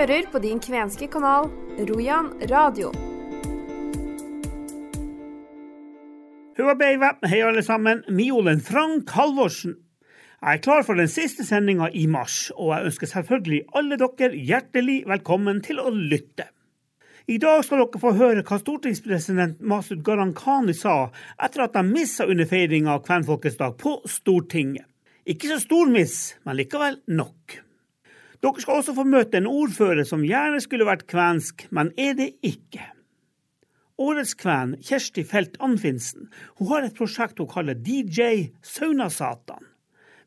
hører på din kvenske kanal Rojan radio. Hei alle sammen. Miolen Frank Halvorsen. Jeg er klar for den siste sendinga i mars, og jeg ønsker selvfølgelig alle dere hjertelig velkommen til å lytte. I dag skal dere få høre hva stortingspresident Masud Gharahkhani sa etter at de missa under feiringa av Kvenfolkets dag på Stortinget. Ikke så stor miss, men likevel nok. Dere skal også få møte en ordfører som gjerne skulle vært kvensk, men er det ikke. Årets kven, Kjersti Felt Anfinsen, hun har et prosjekt hun kaller DJ Saunasatan.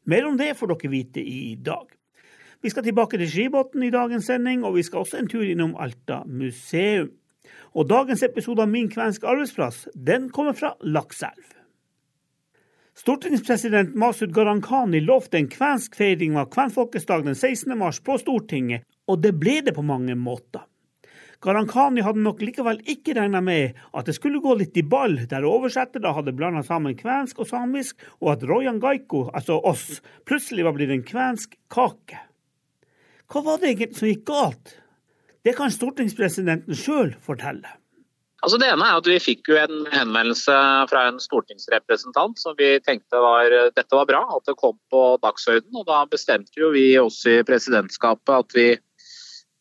Mer om det får dere vite i dag. Vi skal tilbake til Skibotn i dagens sending, og vi skal også en tur innom Alta museum. Og dagens episode av Min kvenske arbeidsplass, den kommer fra Lakselv. Stortingspresident Masud Gharahkhani lovte en kvensk feiring av kvenfolkets dag den 16. mars på Stortinget, og det ble det på mange måter. Gharahkhani hadde nok likevel ikke regna med at det skulle gå litt i ball, der oversettere hadde blanda sammen kvensk og samisk, og at Rojan Gaiko, altså oss, plutselig var blitt en kvensk kake. Hva var det egentlig som gikk galt? Det kan stortingspresidenten sjøl fortelle. Altså Det ene er at Vi fikk jo en henvendelse fra en stortingsrepresentant som vi tenkte var, dette var bra, at det kom på dagsordenen. og Da bestemte jo vi også i presidentskapet at vi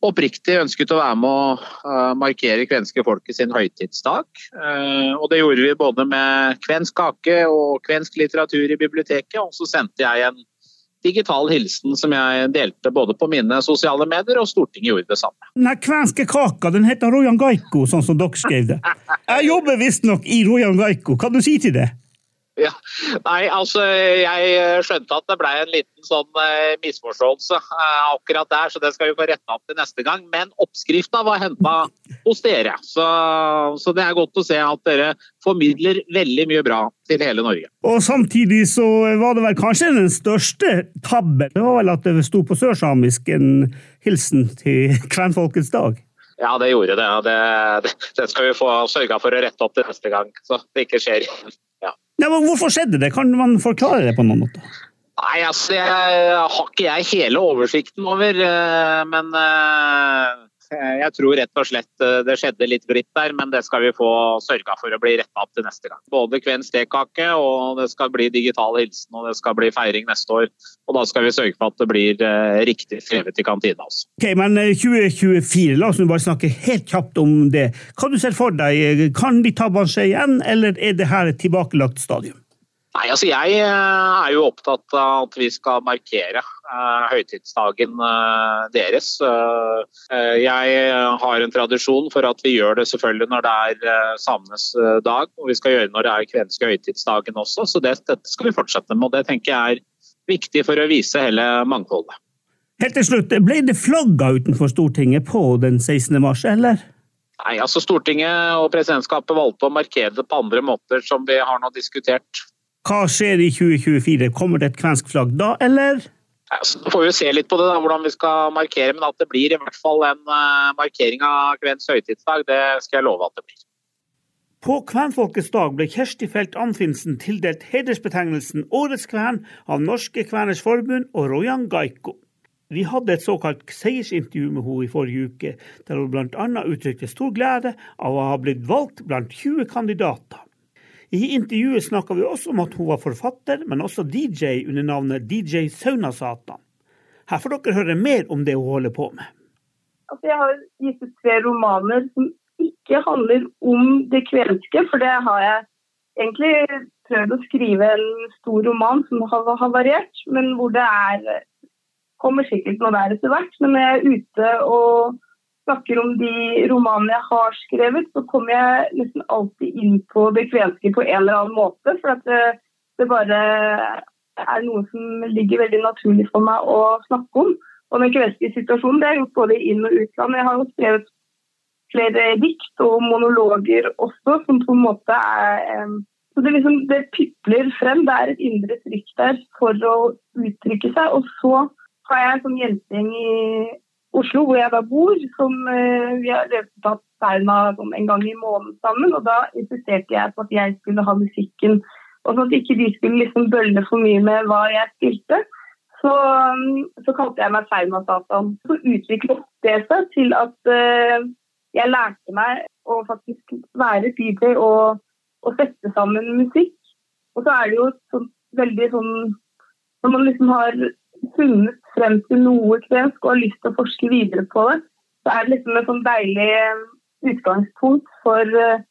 oppriktig ønsket å være med å uh, markere kvenske folket sin høytidsdag. Uh, og Det gjorde vi både med kvensk kake og kvensk litteratur i biblioteket. Og så sendte jeg en digital hilsen som jeg delte både på mine sosiale medier, og Stortinget gjorde det samme. Den kvenske kaka den heter Rojan Gaiko, sånn som dere skrev det. Jeg jobber visstnok i Rojan Gaiko. Hva du si til det? Ja. Nei, altså jeg skjønte at det ble en liten sånn eh, misforståelse eh, akkurat der, så det skal vi få retta opp til neste gang. Men oppskrifta var henta hos dere, så, så, det er godt å se at dere formidler veldig mye bra til hele Norge. Og samtidig så var det vel kanskje den største tabben, det var vel at det sto på sørsamisk en hilsen til kvenfolkets dag? Ja, det gjorde det. Det, det skal vi få sørga for å rette opp til neste gang, så det ikke skjer igjen. Ja, men hvorfor skjedde det? Kan man forklare det på noen måte? Nei, altså, jeg har ikke jeg hele oversikten over, eh, men eh, jeg tror rett og slett eh, det skjedde litt glipp der, men det skal vi få sørga for å bli retta opp til neste gang. Både kvensk stekake, og det skal bli digital hilsen og det skal bli feiring neste år. Og da skal vi sørge for at det blir riktig skrevet i kantina. Altså. Ok, Men 2024, la oss bare snakke helt kjapt om det. Hva du ser for deg? Kan de tabbene skje igjen, eller er det her et tilbakelagt stadium? Nei, altså Jeg er jo opptatt av at vi skal markere uh, høytidsdagen uh, deres. Uh, jeg har en tradisjon for at vi gjør det selvfølgelig når det er samenes dag, og vi skal gjøre det når det er kvenske høytidsdagen også. Så det, dette skal vi fortsette med, og det tenker jeg er viktig for å vise hele mangfoldet. Helt til slutt, Ble det flagga utenfor Stortinget på den 16. mars, eller? Nei, altså Stortinget og presidentskapet valgte å markere det på andre måter, som vi har nå diskutert. Hva skjer i 2024? Kommer det et kvensk flagg da, eller? Så får vi se litt på det, da, hvordan vi skal markere, men at det blir i hvert fall en uh, markering av kvensk høytidsdag, det skal jeg love at det blir. På Kvenfolkets dag ble Kjersti Felt Anfinsen tildelt hedersbetegnelsen Årets kven av Norske Kveners Forbund og Rojan Gaiko. Vi hadde et såkalt seiersintervju med henne i forrige uke, der hun bl.a. uttrykte stor glede av å ha blitt valgt blant 20 kandidater. I intervjuet snakka vi også om at hun var forfatter, men også DJ under navnet DJ Saunasatan. Her får dere høre mer om det hun holder på med. Altså, jeg har gitt ut tre romaner som ikke handler om det kvenske, for det har jeg egentlig prøvd å skrive en stor roman som har variert, men hvor det er kommer sikkert noe der etter hvert. Men når jeg er ute og snakker om de romanene jeg har skrevet, så kommer jeg nesten alltid inn på det kvenske på en eller annen måte. For at det, det, bare er noe som ligger veldig naturlig for meg å snakke om. Og den kvenske situasjonen det har jeg gjort både inn- og utland. Jeg har jo skrevet flere dikt og monologer også, som på en måte er så det, liksom, det pipler frem. Det er et indre trykk der for å uttrykke seg. Og så har jeg en sånn jentegjeng i Oslo, hvor jeg da bor, som uh, vi har tatt sauna sånn en gang i måneden sammen. Og da insisterte jeg på at jeg skulle ha musikken, og sånn at ikke de skulle liksom bølle for mye med hva jeg spilte. Så, så kalte jeg meg Sauna-Satan. Så utviklet det seg til at uh, jeg lærte meg å faktisk være DJ og, og, sette sammen musikk. Og så er det jo sånn, veldig sånn Når man liksom har funnet frem til noe kvensk og har lyst til å forske videre på det, så er det liksom et sånn deilig eh, utgangspunkt for uh,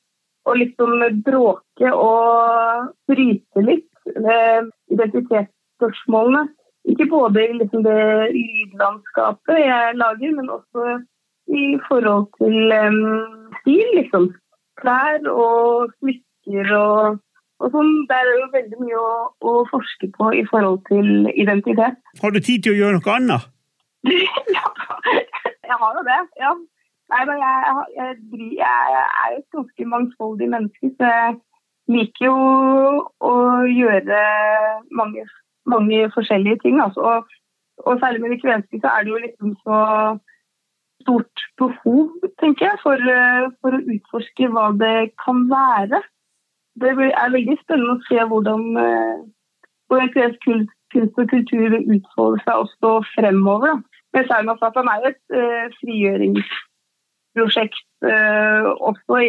å liksom bråke og bryte litt identitetsspørsmålene. Ikke både i liksom det lydlandskapet jeg lager, men også i forhold til um, stil, liksom. Klær og smykker og, og sånn. Det er jo veldig mye å, å, forske på i forhold til identitet. Har du tid til å gjøre noe annet? ja, jeg har jo det. ja. Nei, men jeg, jeg, jeg, er jo et ganske mangfoldig menneske, så jeg liker jo å gjøre mange mange forskjellige ting. Altså. Og, og, særlig med det kvenske så er det jo liksom så stort behov, tenker jeg, for, for, å utforske hva det kan være. Det er veldig spennende å se hvordan, hvordan kreativ kunst og kultur utfolder seg også fremover. Da. Men Saunastaten er jo et uh, frigjøringsprosjekt uh, også i,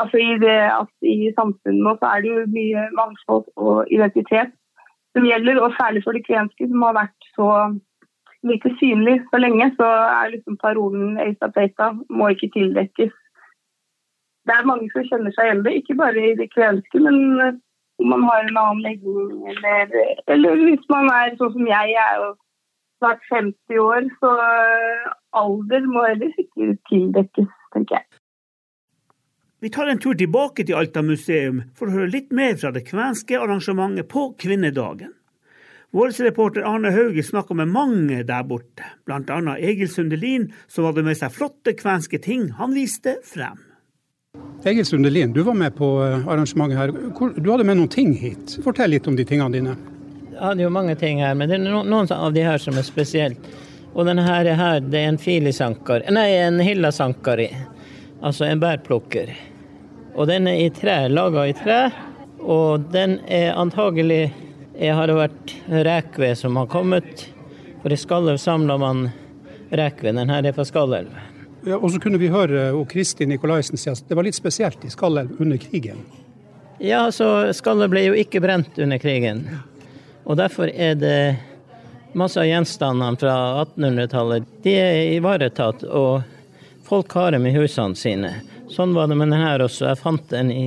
altså i det at i samfunnet nå så er det jo mye mangfold og identitet som gjelder, og særlig for de kvenske, som har vært så lite synlig så lenge, så er liksom parolen Eisa Peita må ikke tildekkes. Det er mange som kjenner seg igjen det, ikke bare i det kvenske, men om man har en annen legning, eller, eller hvis man er sånn som jeg, jeg er jo snart 50 år, så alder må heller ikke tildekkes, tenker jeg. Vi tar en tur tilbake til Alta museum for å høre litt mer fra det kvenske arrangementet på kvinnedagen. Vår reporter Arne Hauge snakka med mange der borte, bl.a. Egil Sundelin, som hadde med seg flotte kvenske ting han viste frem. Egil Sundelin, du var med på eh, arrangementet her. Du hadde med noen ting hit. Fortell litt om de tingene dine. Jeg hadde jo mange ting her, men det er noen av de her som er spesielt. Og denne her, det er en filisanker nei, en hillasankari. Altså en bærplukker. Og den er i tre, laga i tre. Og den er antagelig Har det vært rekved som har kommet? For i Skallelv samler man rekved. Den her er fra Skallelv. Ja, og så kunne vi høre og Kristin Nikolaisen si at det var litt spesielt i Skallelv under krigen. Ja, så Skallelv ble jo ikke brent under krigen. Og derfor er det masse av gjenstandene fra 1800-tallet. De er ivaretatt. og Folk har dem i husene sine. Sånn var det med den her også. Jeg fant den i,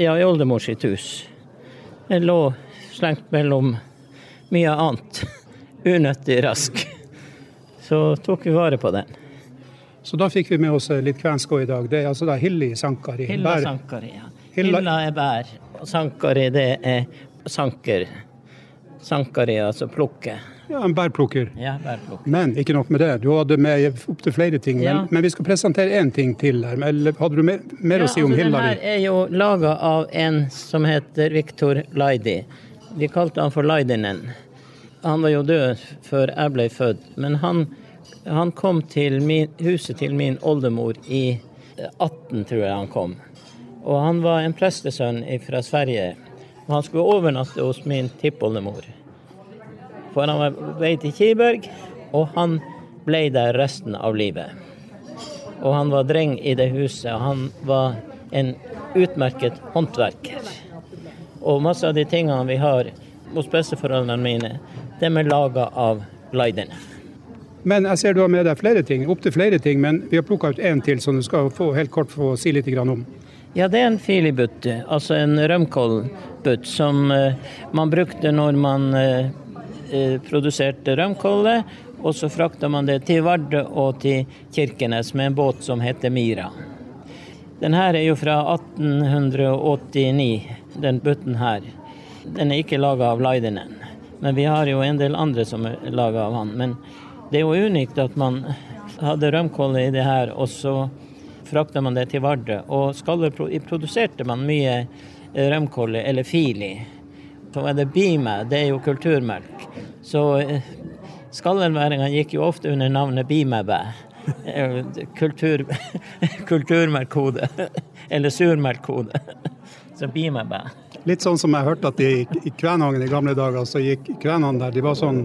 ja, i oldemor sitt hus. Den lå slengt mellom mye annet unøttig rask. Så tok vi vare på den. Så da fikk vi med oss litt kvensk i dag. Det er altså da Hilli Sankari. Hilla Sankari, ja. Hilla er bær, og Sankari det er sanker. Sankari, altså plukke. Ja, En bærplukker. Ja, bærplukker. Men ikke nok med det, du hadde med opptil flere ting. Ja. Men, men, vi skal presentere én ting til her. Eller hadde du mer, mer ja, å si om altså, Hillary? Den her er jo laga av en som heter Viktor Laidi. Vi kalte han for Laidinen. Han var jo død før jeg ble født, men han, han kom til min, huset til min oldemor i 18, tror jeg han kom. Og han var en prestesønn fra Sverige. Og han skulle overnatte hos min tippoldemor. For han var vei til Kiberg, og han ble der resten av livet. Og han var dreng i det huset, og han var en utmerket håndverker. Og masse av de tingene vi har hos besteforeldrene mine, de er laga av Leiden. Men jeg ser du har med deg flere ting, opptil flere ting, men vi har plukka ut én til som du skal få helt kort få si litt om. Ja, det er en filibutt, altså en rømkålbutt som uh, man brukte når man Eh, produserte rømkålet, og så frakta man det til Vardø og til Kirkenes med en båt som heter Mira. Den her er jo fra 1889, den butten her. Den er ikke laga av Leidenen, men vi har jo en del andre som er laga av han. Men det er jo unikt at man hadde rømkål i det her, og så frakta man det til Vardø. Og skaller produserte man mye rømkål eller fili så er det Bime, det er jo kulturmelk. Så skallenværinga gikk jo ofte under navnet Bimebæ. Eh, kultur, kulturmelkkode. Eller surmelkkode. Så Bimebæ. Litt sånn som jeg hørte at i, i Kvænangen i gamle dager, så gikk kvenene der De var sånn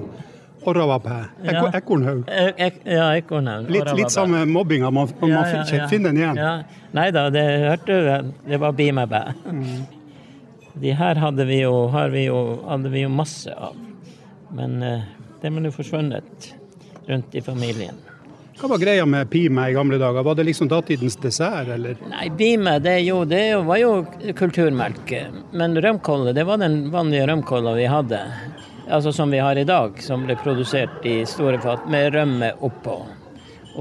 Orravapæ. Ja. Ekornhaug. Ek, ek, ja, ekornhaug. Litt, litt samme mobbinga, man, man Ja, ja, ja. finner den igjen. Ja. Nei da, det hørte du. Det var bimebæ. Mm. De her hadde vi jo, har vi jo, hadde vi jo masse av. Men uh, de er nå forsvunnet rundt i familien. Hva var greia med pime i gamle dager? Var det liksom datidens dessert, eller? Nei, Bime det, jo, det var jo kulturmelk. Men rømkolle, det var den vanlige rømkolla vi hadde. Altså som vi har i dag, som ble produsert i store fat med rømme oppå.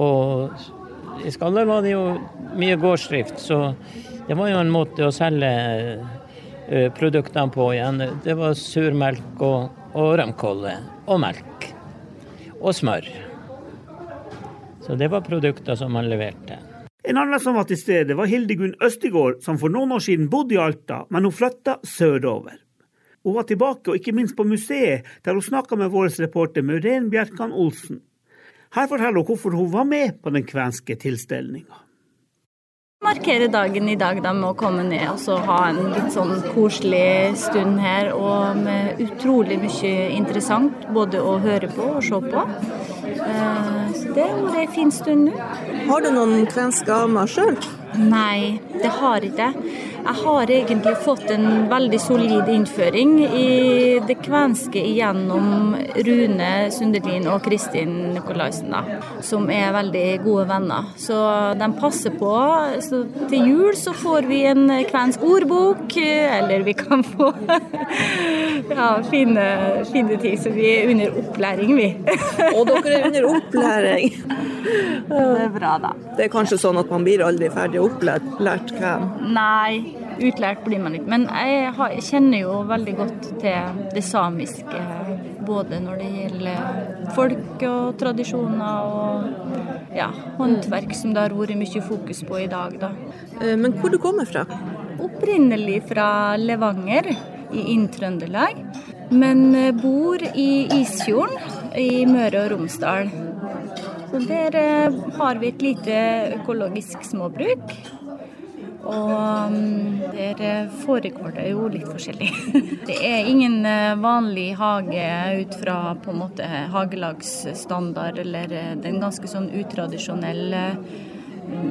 Og i Skaller var det jo mye gårdsdrift, så det var jo en måte å selge produktene på igjen. Det var surmelk og, og rømkolle. Og melk. Og smør. Så det var produkter som man leverte. En annen som var til stede, var Hildegunn Østigård, som for noen år siden bodde i Alta, men hun flytta sørover. Hun var tilbake, og ikke minst på museet, der hun snakka med vår reporter Muren Bjerkan Olsen. Her forteller hun hvorfor hun var med på den kvenske tilstelninga. markere dagen i dag da med å komme ned og så ha en litt sånn koselig stund her. Og med utrolig mye interessant både å høre på og se på. Eh, Så det har vært en fin stund nå. Har du noen kvenske amer sjøl? Nei, det har jeg ikke. Jeg har egentlig fått en veldig solid innføring i det kvenske gjennom Rune Sundelin og Kristin Nikolaisen, da, som er veldig gode venner. Så de passer på. Så til jul så får vi en kvensk ordbok, eller vi kan få ja, fine, fine ting. Så vi er under opplæring, vi. Og dere er under opplæring. Det er bra, da. Det er kanskje sånn at man blir aldri ferdig opplært lært kven? Nei, utlært blir man ikke. Men jeg, har, jeg kjenner jo veldig godt til det samiske. Både når det gjelder folk og tradisjoner og ja, håndverk, som det har vært mye fokus på i dag. Da. Eh, Men hvor du kommer fra? Opprinnelig fra Levanger i Inn-Trøndelag, men eh, bor i Isfjorden i Møre og Romsdal. Så der eh, har vi et lite økologisk småbruk. Og mm, der eh, foregår det jo litt forskjellig. Det er ingen eh, vanlig hage ut fra på en måte hagelagsstandard, eller den ganske sånn utradisjonell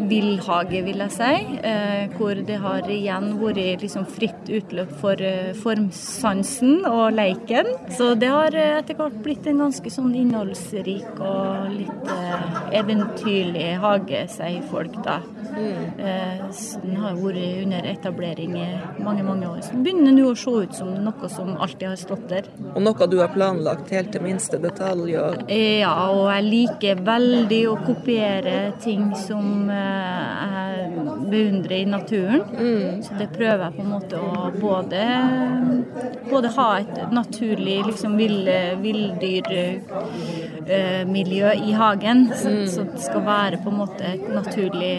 villhage, vil jeg si. Eh, hvor det har igjen vært liksom fritt utløp for eh, formsansen og leiken. Så det har eh, etter hvert blitt en ganske sånn innholdsrik og litt eh, eventyrlig hage, sier folk da. Eh, den har vært under etablering i mange, mange år. Så det begynner nå å se ut som noe som alltid har stått der. Og noe du har planlagt helt til minste detalj? Og Ja, og jeg liker veldig å kopiere ting som eh, jeg beundrer i naturen. Så det prøver jeg på en måte å både, både ha et naturlig liksom villdyrmiljø i hagen, så, så det skal være på en måte et naturlig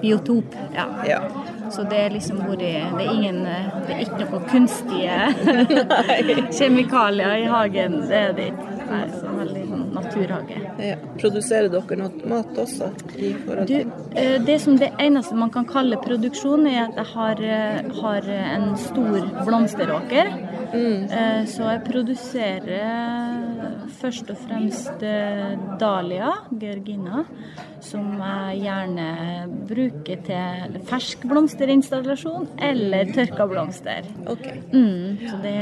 biotop. Ja. ja. Så det er liksom vært Det er ingen Det er ikke noe kunstige kjemikalier i hagen. Det er det ikke. Det er så veldig naturhage. ja. Produserer dere noe mat også? I Du, eh, det som det eneste man kan kalle produksjon, er at jeg har, eh, har en stor blomsteråker. Mm. Så jeg produserer først og fremst eh, dahlia, georgina, som jeg gjerne bruker til fersk blomsterinstallasjon eller tørka blomster. Okay. Mm, så det,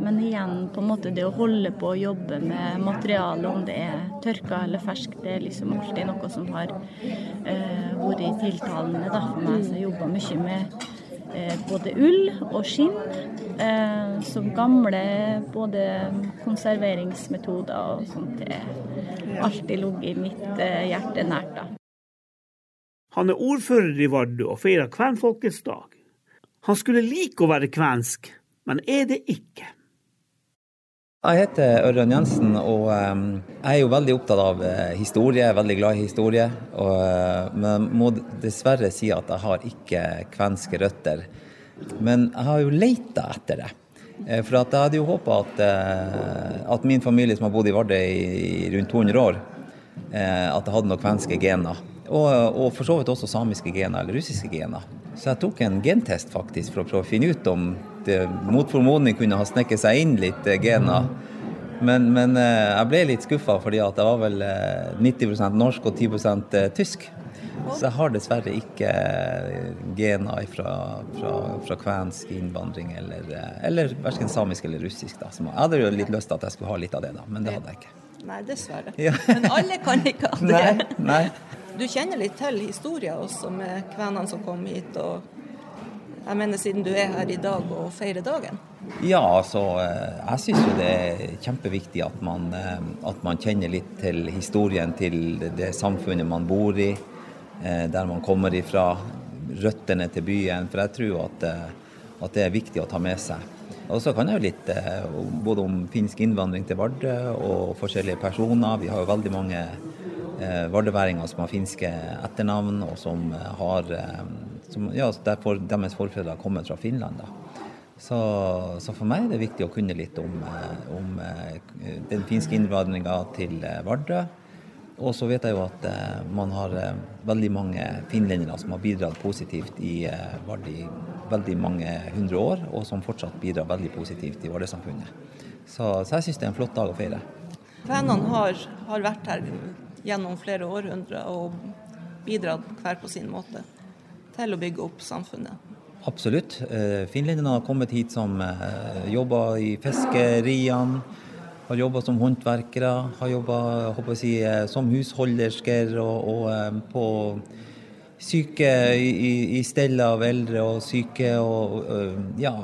men igjen, på en måte det å holde på å jobbe med materialet, om det er tørka eller fersk, det er liksom alltid noe som har uh, vært tiltalende da, for meg. Så jeg jobber mye med både ull og skinn. som så gamle både konserveringsmetoder og sånt det har alltid ligget mitt eh, hjerte nært. da. Han er ordfører i Vardø og feirer kvenfolkets dag. Han skulle like å være kvensk, men er det ikke. Jeg heter Ørjan Jensen, og eh, jeg er jo veldig opptatt av eh, historie. jeg er Veldig glad i historie. Og, eh, men må dessverre si at jeg har ikke kvenske røtter. Men jeg har jo leita etter det. Eh, For jeg hadde jo håpa at, at min familie som har bodd i Vardø i rundt 200 år, at jeg hadde noen kvenske gener. Og, og for så vidt også samiske gener eller russiske gener. Så jeg tok en gentest faktisk for å prøve å finne ut om mot formodning kunne ha snekket seg inn litt eh, gener Men, men jeg ble litt skuffa fordi at jeg var vel 90% norsk og 10% tysk. Så jeg har dessverre ikke gener fra, fra, fra kvensk innvandring eller, eller verken samisk eller russisk. Da. Jeg hadde jo litt lyst til at jeg skulle ha litt av det, da, men det hadde jeg ikke. Nei, dessverre. Ja. Men alle kan ikke ha det. Nei, nei. Du kjenner litt til historien også med kvenene som kom hit. og jeg mener Siden du er her i dag og feirer dagen? Ja, altså jeg syns jo det er kjempeviktig at man, at man kjenner litt til historien til det samfunnet man bor i, der man kommer ifra, røttene til byen. For jeg tror at, at det er viktig å ta med seg. Og så kan jeg jo litt både om finsk innvandring til Vardø og forskjellige personer. Vi har jo veldig mange vardeværinger som har finske etternavn, og som har som, ja, derfor deres forfedre kommer fra Finland. Da. Så, så, for meg er det viktig å kunne litt om, om den finske innvandringa til Vardø. Og så vet jeg jo at man har veldig mange finlendere som har bidratt positivt i i veldig mange hundre år, og som fortsatt bidrar veldig positivt i Vardø-samfunnet. Så, så, jeg syns det er en flott dag å feire. Kvenene har, har vært her gjennom flere århundrer og bidratt hver på sin måte til å bygge opp samfunnet. Absolutt. Finlenderne har kommet hit som jobber i fiskeriene, har jobba som håndverkere, har jobba si, som husholdersker og, og på syke i, i stell av eldre og syke. og ja,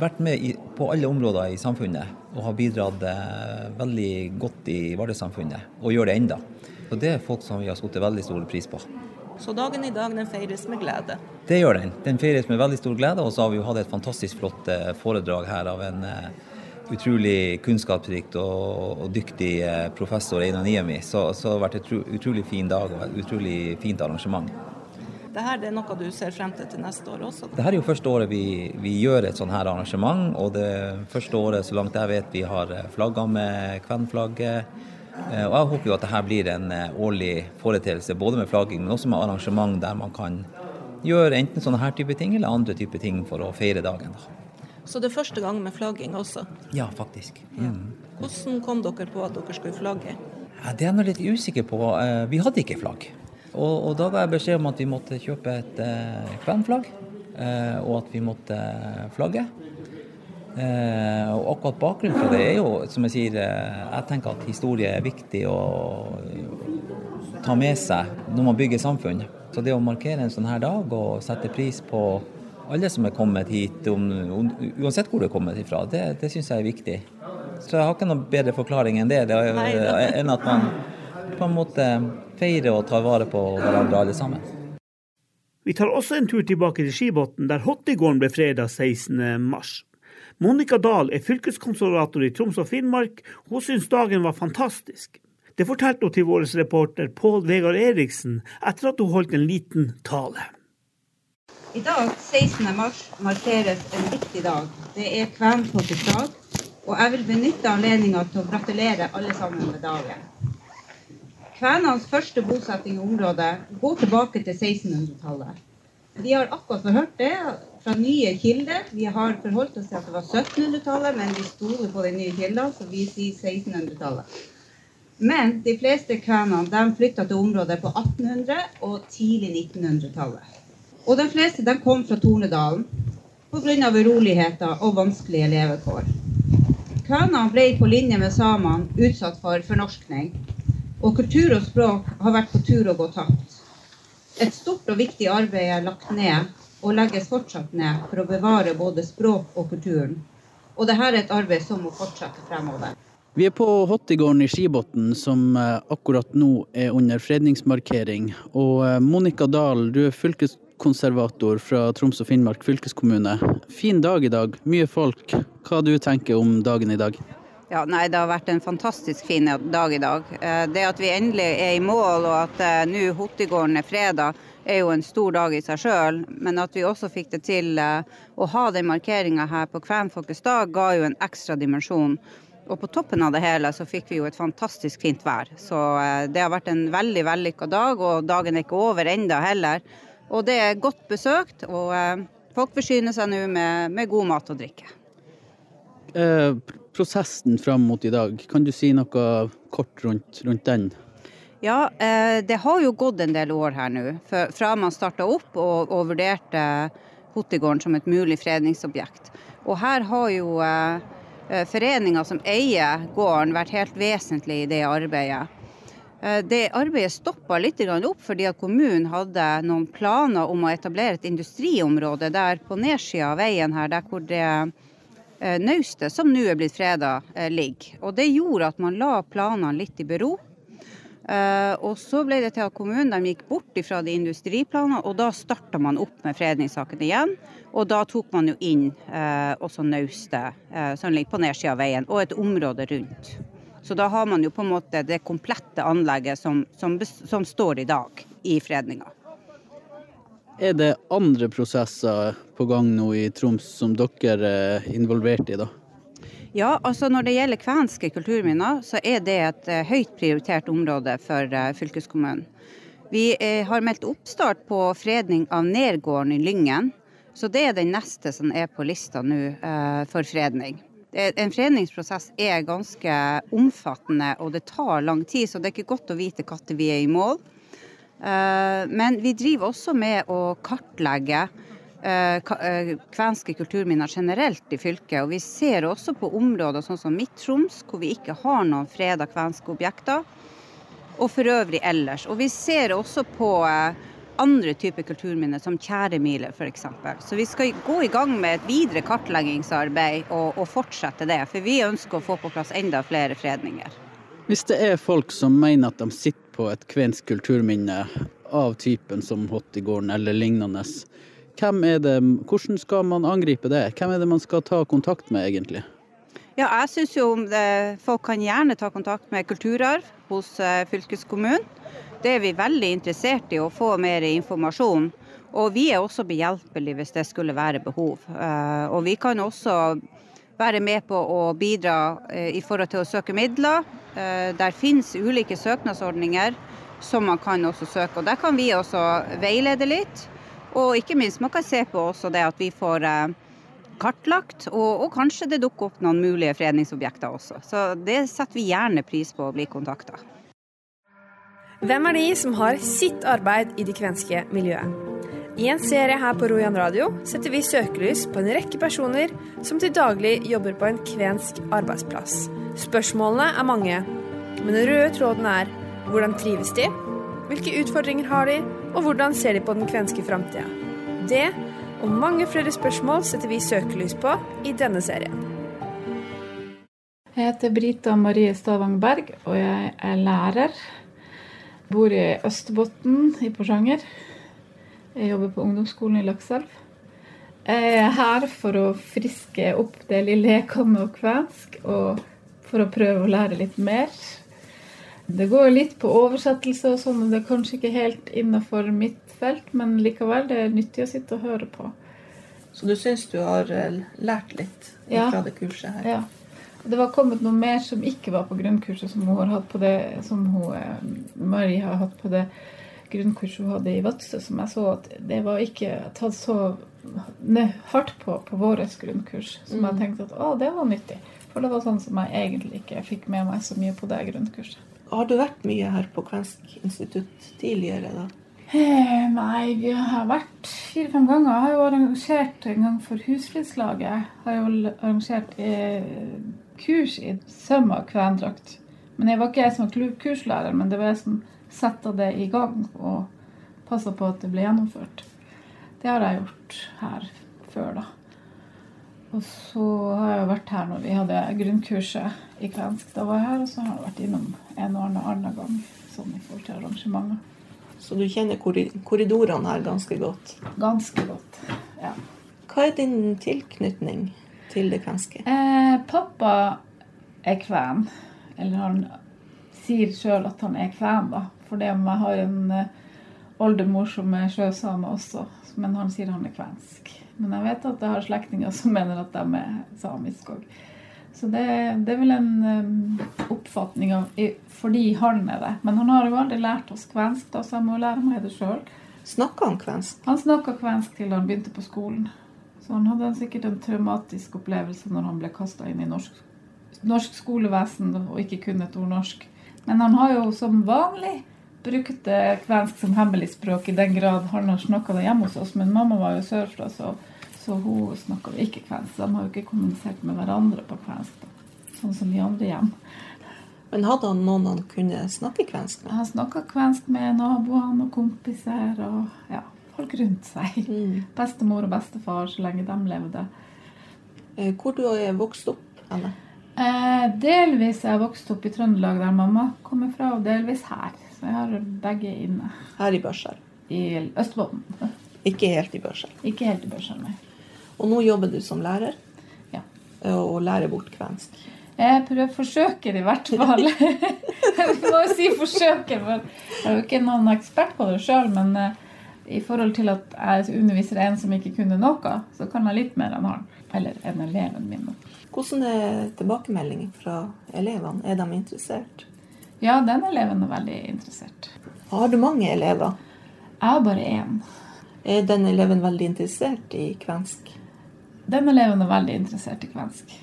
vært med i, på alle områder i samfunnet og har bidratt veldig godt i Vardø-samfunnet, og gjør det enda. Så Det er folk som vi har satt veldig stor pris på. Så dagen i dag den feires med glede? Det gjør den. Den feires med veldig stor glede. Og så har vi jo hatt et fantastisk flott foredrag her av en utrolig kunnskapsrikt og, og dyktig professor Einar Niemi. Så, så det har vært en utrolig fin dag og et utrolig fint arrangement. Dette er noe du ser frem til til neste år også? Dette er jo første året vi, vi gjør et sånt her arrangement. Og det første året, så langt jeg vet, vi har flagga med kvenflagget. Og jeg håper jo at dette blir en årlig foreteelse, både med flagging, men også med arrangement der man kan gjøre enten sånne her type ting eller andre type ting for å feire dagen. Så det er første gang med flagging også? Ja, faktisk. Mm. Hvordan kom dere på at dere skulle flagge? Ja, det er jeg litt usikker på. Vi hadde ikke flagg. Og, og da ga jeg beskjed om at vi måtte kjøpe et eh, kvenflagg, eh, og at vi måtte flagge. Eh, og akkurat bakgrunnen for det er jo, som jeg sier, jeg tenker at historie er viktig å ta med seg når man bygger samfunn. Så det å markere en sånn her dag og sette pris på alle som er kommet hit, om, om, uansett hvor du er kommet ifra, det, det syns jeg er viktig. Så jeg har ikke noen bedre forklaring enn det, det er, enn at man på en måte feirer og tar vare på hverandre alle sammen. Vi tar også en tur tilbake til Skibotn, der Hottigården ble freda 16.3. Monica Dahl er fylkeskonservator i Troms og Finnmark. Hun syns dagen var fantastisk. Det fortalte hun til vår reporter Pål Vegard Eriksen etter at hun holdt en liten tale. I dag, 16. mars, markeres en viktig dag. Det er kvenfolkets dag. Og jeg vil benytte anledninga til å gratulere alle sammen med dagen. Kvenenes første bosetting i området går tilbake til 1600-tallet. Vi har akkurat hørt det fra nye kilder. Vi har forholdt oss til at det var 1700-tallet, men vi stoler på de nye kildene, så vi sier 1600-tallet. Men de fleste kvenene flytta til området på 1800- og tidlig 1900-tallet. Og de fleste de kom fra Tornedalen pga. uroligheter og vanskelige levekår. Kvenene ble på linje med samene utsatt for fornorskning, og kultur og språk har vært på tur å gå tapt. Et stort og viktig arbeid er lagt ned, og legges fortsatt ned, for å bevare både språk og kulturen. Og dette er et arbeid som må fortsette fremover. Vi er på Hottigården i Skibotn, som akkurat nå er under fredningsmarkering. Og Monica Dahl, du er fylkeskonservator fra Troms og Finnmark fylkeskommune. Fin dag i dag, mye folk. Hva du tenker om dagen i dag? Ja, nei, Det har vært en fantastisk fin dag i dag. Det at vi endelig er i mål og at nå Hottigården er freda, er jo en stor dag i seg sjøl. Men at vi også fikk det til å ha den markeringa her på Kvenfolkets dag, ga jo en ekstra dimensjon. Og på toppen av det hele så fikk vi jo et fantastisk fint vær. Så det har vært en veldig vellykka dag, og dagen er ikke over enda heller. Og det er godt besøkt, og folk forsyner seg nå med, med god mat og drikke. Eh, prosessen fram mot i dag, kan du si noe kort rundt, rundt den? Ja, eh, det har jo gått en del år her nå. Fra man starta opp og, vurderte Hottigården som et mulig fredningsobjekt. Og her har jo eh, eh foreninga som eier gården vært helt vesentlig i det arbeidet. Det arbeidet stoppa litt opp fordi at kommunen hadde noen planer om å etablere et industriområde der på nedsida av veien her, der hvor det naustet som nå er blitt freda, ligger. Og Det gjorde at man la planene litt i bero. Og Så ble det til at kommunen de gikk bort fra de industriplanene, og da starta man opp med fredningssaken igjen. Og da tok man jo inn også naustet som ligger på nedsida av veien, og et område rundt. Så da har man jo på en måte det komplette anlegget som, som, som står i dag i fredninga. Er det andre prosesser på gang nå i Troms som dere er involvert i, da? Ja, altså når det gjelder kvenske kulturminner, så er det et uh, høyt prioritert område for uh, fylkeskommunen. Vi uh, har meldt oppstart på fredning av Nergården i Lyngen. Så det er den neste som er på lista nå for fredning. En fredningsprosess er ganske omfattende, og det tar lang tid, så det er ikke godt å vite når vi er i mål. Eh, men vi driver også med å kartlegge eh, eh, kvenske kulturminner generelt i fylket. Og vi ser også på områder sånn som Midt-Troms, hvor vi ikke har noen freda kvenske objekter. Og for øvrig ellers. Og vi ser også på andre typer kulturminner, som tjæremiler f.eks. Så vi skal gå i gang med et videre kartleggingsarbeid og, og, fortsette det. For vi ønsker å få på plass enda flere fredninger. Hvis det er folk som mener at de sitter på et kvensk kulturminne av typen som Hottigården eller lignende, det, hvordan skal man angripe det? Hvem er det man skal ta kontakt med egentlig? Ja, jeg synes jo det, Folk kan gjerne ta kontakt med kulturarv hos eh, fylkeskommunen. Det er vi veldig interessert i å få mer informasjon. Og vi er også behjelpelige hvis det skulle være behov. Eh, og vi kan også være med på å bidra eh, i forhold til å søke midler. Der finnes ulike søknadsordninger som man kan også søke. Og der kan vi også veilede litt. Og ikke minst man kan se på også det at vi får kartlagt, og, og kanskje det dukker opp noen mulige fredningsobjekter også. Så det setter vi gjerne pris på å bli kontakta. Hvem er de som har sitt arbeid i det kvenske miljøet? I en serie her på Rojan radio setter vi søkelys på en rekke personer som til daglig jobber på en kvensk arbeidsplass. Spørsmålene er mange, men den røde tråden er hvordan trives de, hvilke utfordringer har de, og hvordan ser de på den kvenske framtida? Det og mange flere spørsmål setter vi søkelys på i denne serien. Jeg heter Brita Marie Stavang Berg, og jeg er lærer Bor i Østerbotn i Porsanger. Jeg jobber på ungdomsskolen i Lakselv. Jeg er her for å friske opp det lille jeg kan av kvensk, og for å prøve å lære litt mer. Det går litt på oversettelse og sånn, og det er kanskje ikke helt innafor mitt felt, men likevel, det er nyttig å sitte og høre på. Så du syns du har eh, lært litt fra ja. det kurset her? Ja. Det var kommet noe mer som ikke var på grunnkurset, som hun har hatt på det, som hun, eh, Marie har hatt på det grunnkurset hun hadde i Vadsø, som jeg så at det var ikke tatt så hardt på på vårt grunnkurs. Som jeg mm. tenkte at å, det var nyttig. For det var sånn som jeg egentlig ikke fikk med meg så mye på det grunnkurset. Har du vært mye her på Kvensk institutt tidligere, da? Eh, nei, vi har vært fire-fem ganger. Jeg har jo arrangert en gang for Husflidslaget. Har jo arrangert eh, kurs i søm av kvendrakt. Men jeg var ikke jeg som var kurslærer, men det var jeg som satte det i gang og passa på at det ble gjennomført. Det har jeg gjort her før, da. Og så har jeg vært her når vi hadde grunnkurset i kvensk. Da var jeg her, og så har jeg vært innom en og annen, gang sånn i forhold til arrangementer. Så du kjenner korridorene her ganske godt? Ganske godt, ja. Hva er din tilknytning til det kvenske? Eh, pappa er kven. Eller han sier sjøl at han er kven, da. For det om jeg har en uh, oldemor som er sjøsame også, men han sier han er kvensk. Men jeg vet at jeg har slektninger som mener at de er samiske òg. Så det, det, er vel en um, oppfatning av fordi han er det. Men han har jo aldri lært oss kvensk, da, så jeg må lære meg det sjøl. Snakka han kvensk? Han snakka kvensk til han begynte på skolen. Så han hadde sikkert en traumatisk opplevelse når han ble kasta inn i norsk norsk skolevesen og ikke kunne et ord norsk. Men han har jo som vanlig brukt kvensk som hemmelig språk i den grad han har snakka det hjemme hos oss. Men mamma var jo sørfra, så, så hun snakka ikke kvensk. De har jo ikke kommunisert med hverandre på kvensk, da. sånn som i andre hjem. Men hadde han noen han kunne snakke kvensk med? Han snakka kvensk med naboene og kompiser og ja, folk rundt seg. Mm. Bestemor og bestefar så lenge de levde. Eh, hvor du er vokst opp, Anne? Eh, delvis er jeg vokst opp i Trøndelag, der mamma kommer fra, og delvis her. Så jeg har begge inne. Her i Børsel? I Østbotn. Ikke helt i Børsel? Ikke helt i Børsel, nei. Og nå jobber du som lærer? Ja. Og lærer bort kvensk? Jeg prøver, forsøker i hvert fall. jeg må jo si forsøker, for jeg er jo ikke noen ekspert på det sjøl. Men uh, i forhold til at jeg underviser en som ikke kunne noe, så kan jeg litt mer enn han. Eller enn eleven min. Hvordan er tilbakemeldingen fra elevene? Er de interessert? Ja, den eleven er veldig interessert. Har du mange elever? Jeg har bare én. Er den eleven veldig interessert i kvensk? Den eleven er veldig interessert i kvensk.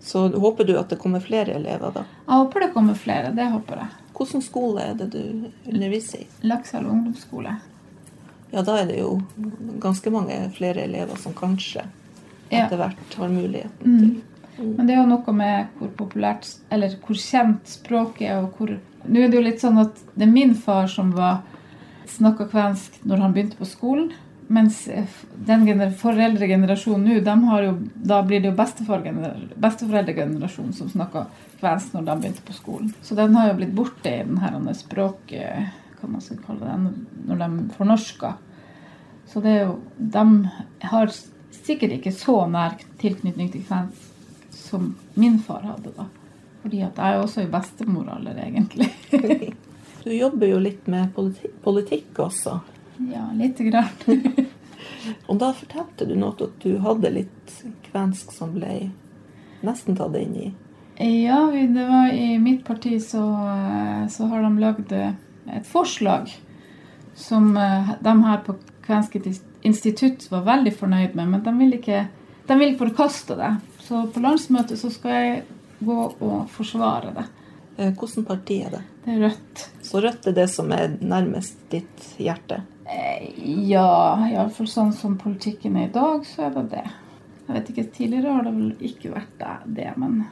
Så håper du at det kommer flere elever, da? Jeg håper det kommer flere. Det håper jeg. Hvilken skole er det du underviser i? Lakselv ungdomsskole. Ja, da er det jo ganske mange flere elever som kanskje etter hvert har muligheten til mm. Men det er jo noe med hvor populært, eller hvor kjent språket er, og hvor Nå er det jo litt sånn at det er min far som var snakka kvensk når han begynte på skolen. Mens eh, den foreldregenerasjonen nå, de har jo, da blir det jo besteforeldregenerasjonen som snakker kvensk når de begynte på skolen. Så den har jo blitt borte i denne språket, hva man skal kalle det, når de fornorsker. Så det er jo De har sikkert ikke så nær tilknytning til kvensk som min far hadde, da. Fordi at jeg er også i bestemoralder, egentlig. du jobber jo litt med politi politikk også. Ja, lite grann. og da fortalte du noe at du hadde litt kvensk som ble nesten tatt inn i Ja, det var i mitt parti så, så har de lagd et forslag som eh, de her på Kvensk institutt var veldig fornøyd med, men de vil ikke, de vil forkaste det. Så på landsmøtet så skal jeg gå og forsvare det. Eh, Hvilket parti er det? Det er Rødt. Så Rødt er det som er nærmest ditt hjerte? Eh, ja, iallfall sånn som politikken er i dag, så er det det. Jeg vet ikke, Tidligere har det vel ikke vært det, men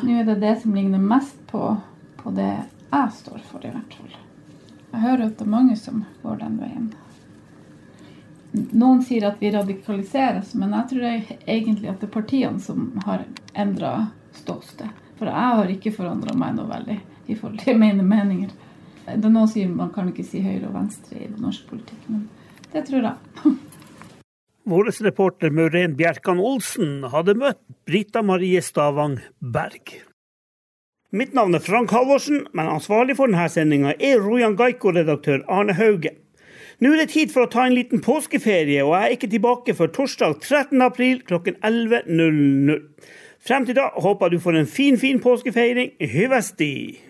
nå er det det som ligner mest på, på det jeg står for, i hvert fall. Jeg hører at det er mange som går den veien. Noen sier at vi radikaliseres, men jeg tror egentlig at det er partiene som har endra ståsted. For jeg har ikke forandra meg noe veldig i forhold til mine meninger. Det er noen sier man kan ikke si høyre og venstre i norsk politikk, men det tror jeg. Vår reporter Maureen Bjerkan Olsen hadde møtt Brita Marie Stavang Berg. Mitt navn er Frank Halvorsen, men ansvarlig for denne sendinga er Rojan Gaiko-redaktør Arne Hauge. Nå er det tid for å ta en liten påskeferie, og jeg er ikke tilbake før torsdag 13. april klokken 11.00. Frem til da håper du får en fin, fin påskefeiring. Hyvesti!